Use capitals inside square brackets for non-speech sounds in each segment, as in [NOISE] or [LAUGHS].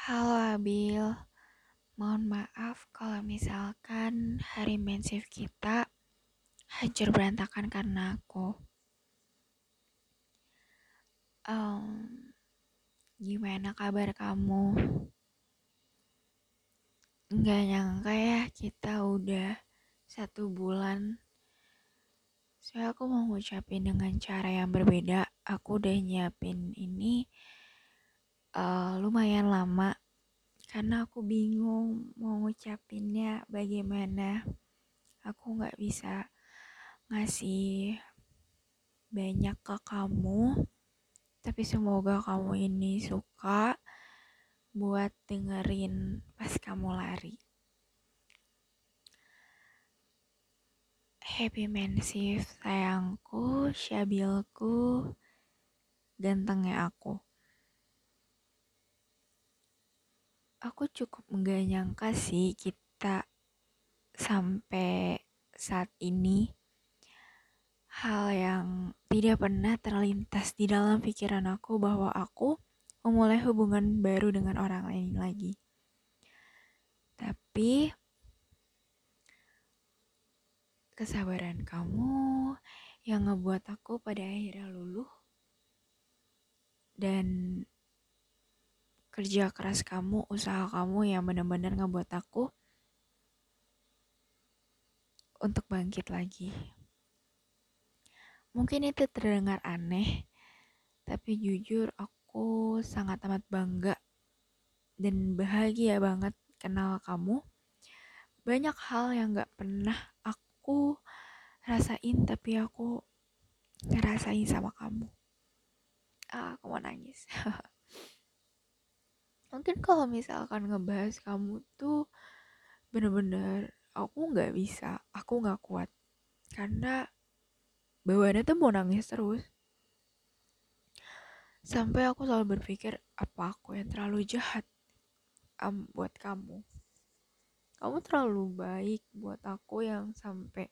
Halo Abil, mohon maaf kalau misalkan hari mensif kita hancur berantakan karena aku. Um, gimana kabar kamu? Nggak nyangka ya kita udah satu bulan. Saya aku mau ngucapin dengan cara yang berbeda. Aku udah nyiapin ini uh, lumayan lama karena aku bingung mau ngucapinnya bagaimana. Aku nggak bisa ngasih banyak ke kamu tapi semoga kamu ini suka buat dengerin pas kamu lari. Happy mensif sayangku syabilku gantengnya aku aku cukup nggak nyangka sih kita sampai saat ini hal yang tidak pernah terlintas di dalam pikiran aku bahwa aku memulai hubungan baru dengan orang lain lagi. Tapi kesabaran kamu yang ngebuat aku pada akhirnya luluh dan kerja keras kamu, usaha kamu yang benar-benar ngebuat aku untuk bangkit lagi. Mungkin itu terdengar aneh, tapi jujur aku sangat amat bangga dan bahagia banget kenal kamu. Banyak hal yang gak pernah aku rasain, tapi aku ngerasain sama kamu. Ah, aku mau nangis. [LAUGHS] mungkin kalau misalkan ngebahas kamu tuh bener-bener aku nggak bisa aku nggak kuat. Karena bawaannya tuh mau nangis terus. Sampai aku selalu berpikir apa aku yang terlalu jahat um, buat kamu? Kamu terlalu baik buat aku yang sampai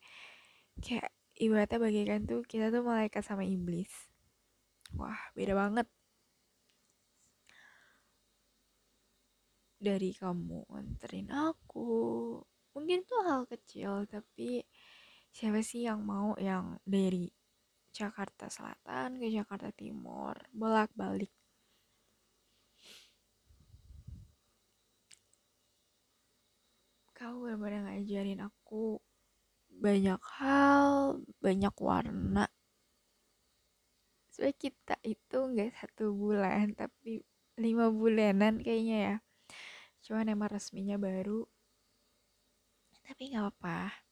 kayak ibaratnya bagikan tuh kita tuh malaikat sama iblis. Wah beda banget dari kamu nganterin aku. Mungkin tuh hal kecil tapi siapa sih yang mau yang dari Jakarta Selatan ke Jakarta Timur bolak-balik? Kau benar-benar ngajarin aku banyak hal banyak warna. Sebenarnya kita itu nggak satu bulan tapi lima bulanan kayaknya ya cuman emang resminya baru. Tapi nggak apa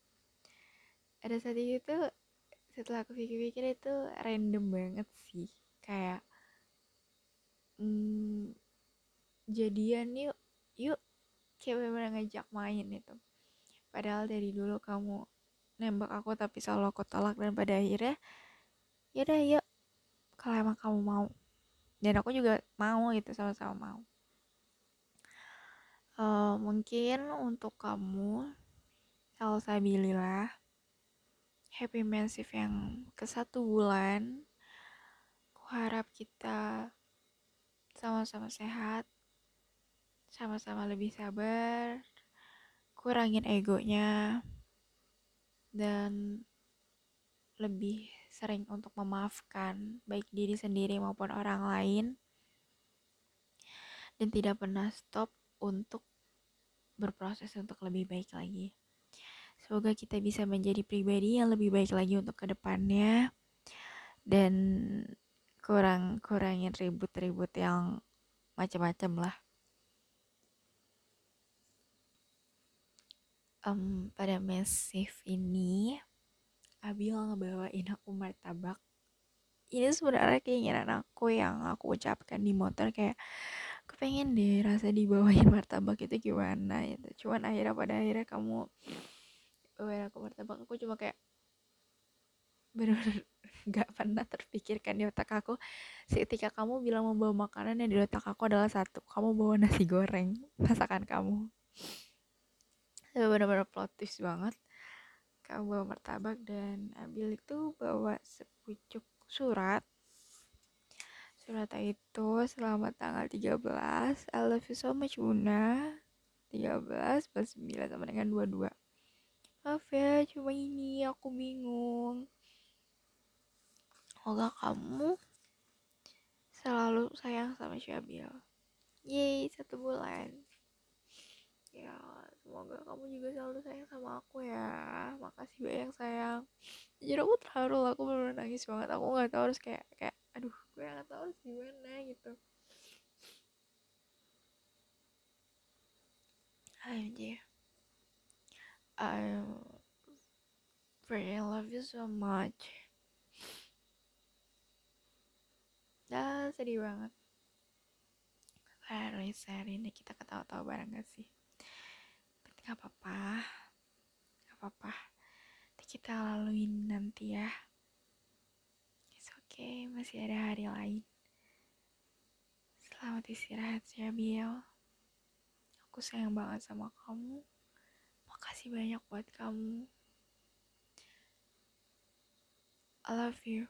ada saat itu setelah aku pikir-pikir itu random banget sih. Kayak hmm, jadian yuk yuk kayak bener ngajak main itu. Padahal dari dulu kamu nembak aku tapi selalu aku tolak dan pada akhirnya ya udah yuk kalau emang kamu mau. Dan aku juga mau gitu sama-sama mau uh, mungkin untuk kamu Alhamdulillah happy massive yang ke satu bulan ku harap kita sama-sama sehat sama-sama lebih sabar kurangin egonya dan lebih sering untuk memaafkan baik diri sendiri maupun orang lain. Dan tidak pernah stop untuk berproses untuk lebih baik lagi. Semoga kita bisa menjadi pribadi yang lebih baik lagi untuk ke depannya dan kurang kurangin ribut-ribut yang macam-macam lah. Um, pada mesif ini Abil ngebawain aku martabak ini sebenarnya keinginan aku yang aku ucapkan di motor kayak kepengen deh rasa dibawain martabak itu gimana itu cuman akhirnya pada akhirnya kamu bawain aku martabak aku cuma kayak bener-bener [LAUGHS] gak pernah terpikirkan di otak aku. Ketika kamu bilang membawa makanan yang di otak aku adalah satu kamu bawa nasi goreng masakan kamu. Itu bener-bener plot twist banget. Kamu bawa martabak dan Abil itu bawa sepucuk surat surat itu selamat tanggal 13 I love you so much Una 13 plus 9 sama dengan 22 maaf ya cuma ini aku bingung. Semoga kamu selalu sayang sama Syabil Yeay, satu bulan. Ya semoga kamu juga selalu sayang sama aku ya. Makasih banyak sayang. Jadi aku terharu aku bener nangis banget. Aku nggak tahu harus kayak kayak gue nggak tahu harus gimana gitu. AMG I really love you so much. Dah sedih banget. Hari hari ini kita ketawa-tawa bareng gak sih? Tapi gak apa-apa. Gak apa-apa. Kita laluin nanti ya okay, masih ada hari lain. Selamat istirahat ya Biel. Aku sayang banget sama kamu. Makasih banyak buat kamu. I love you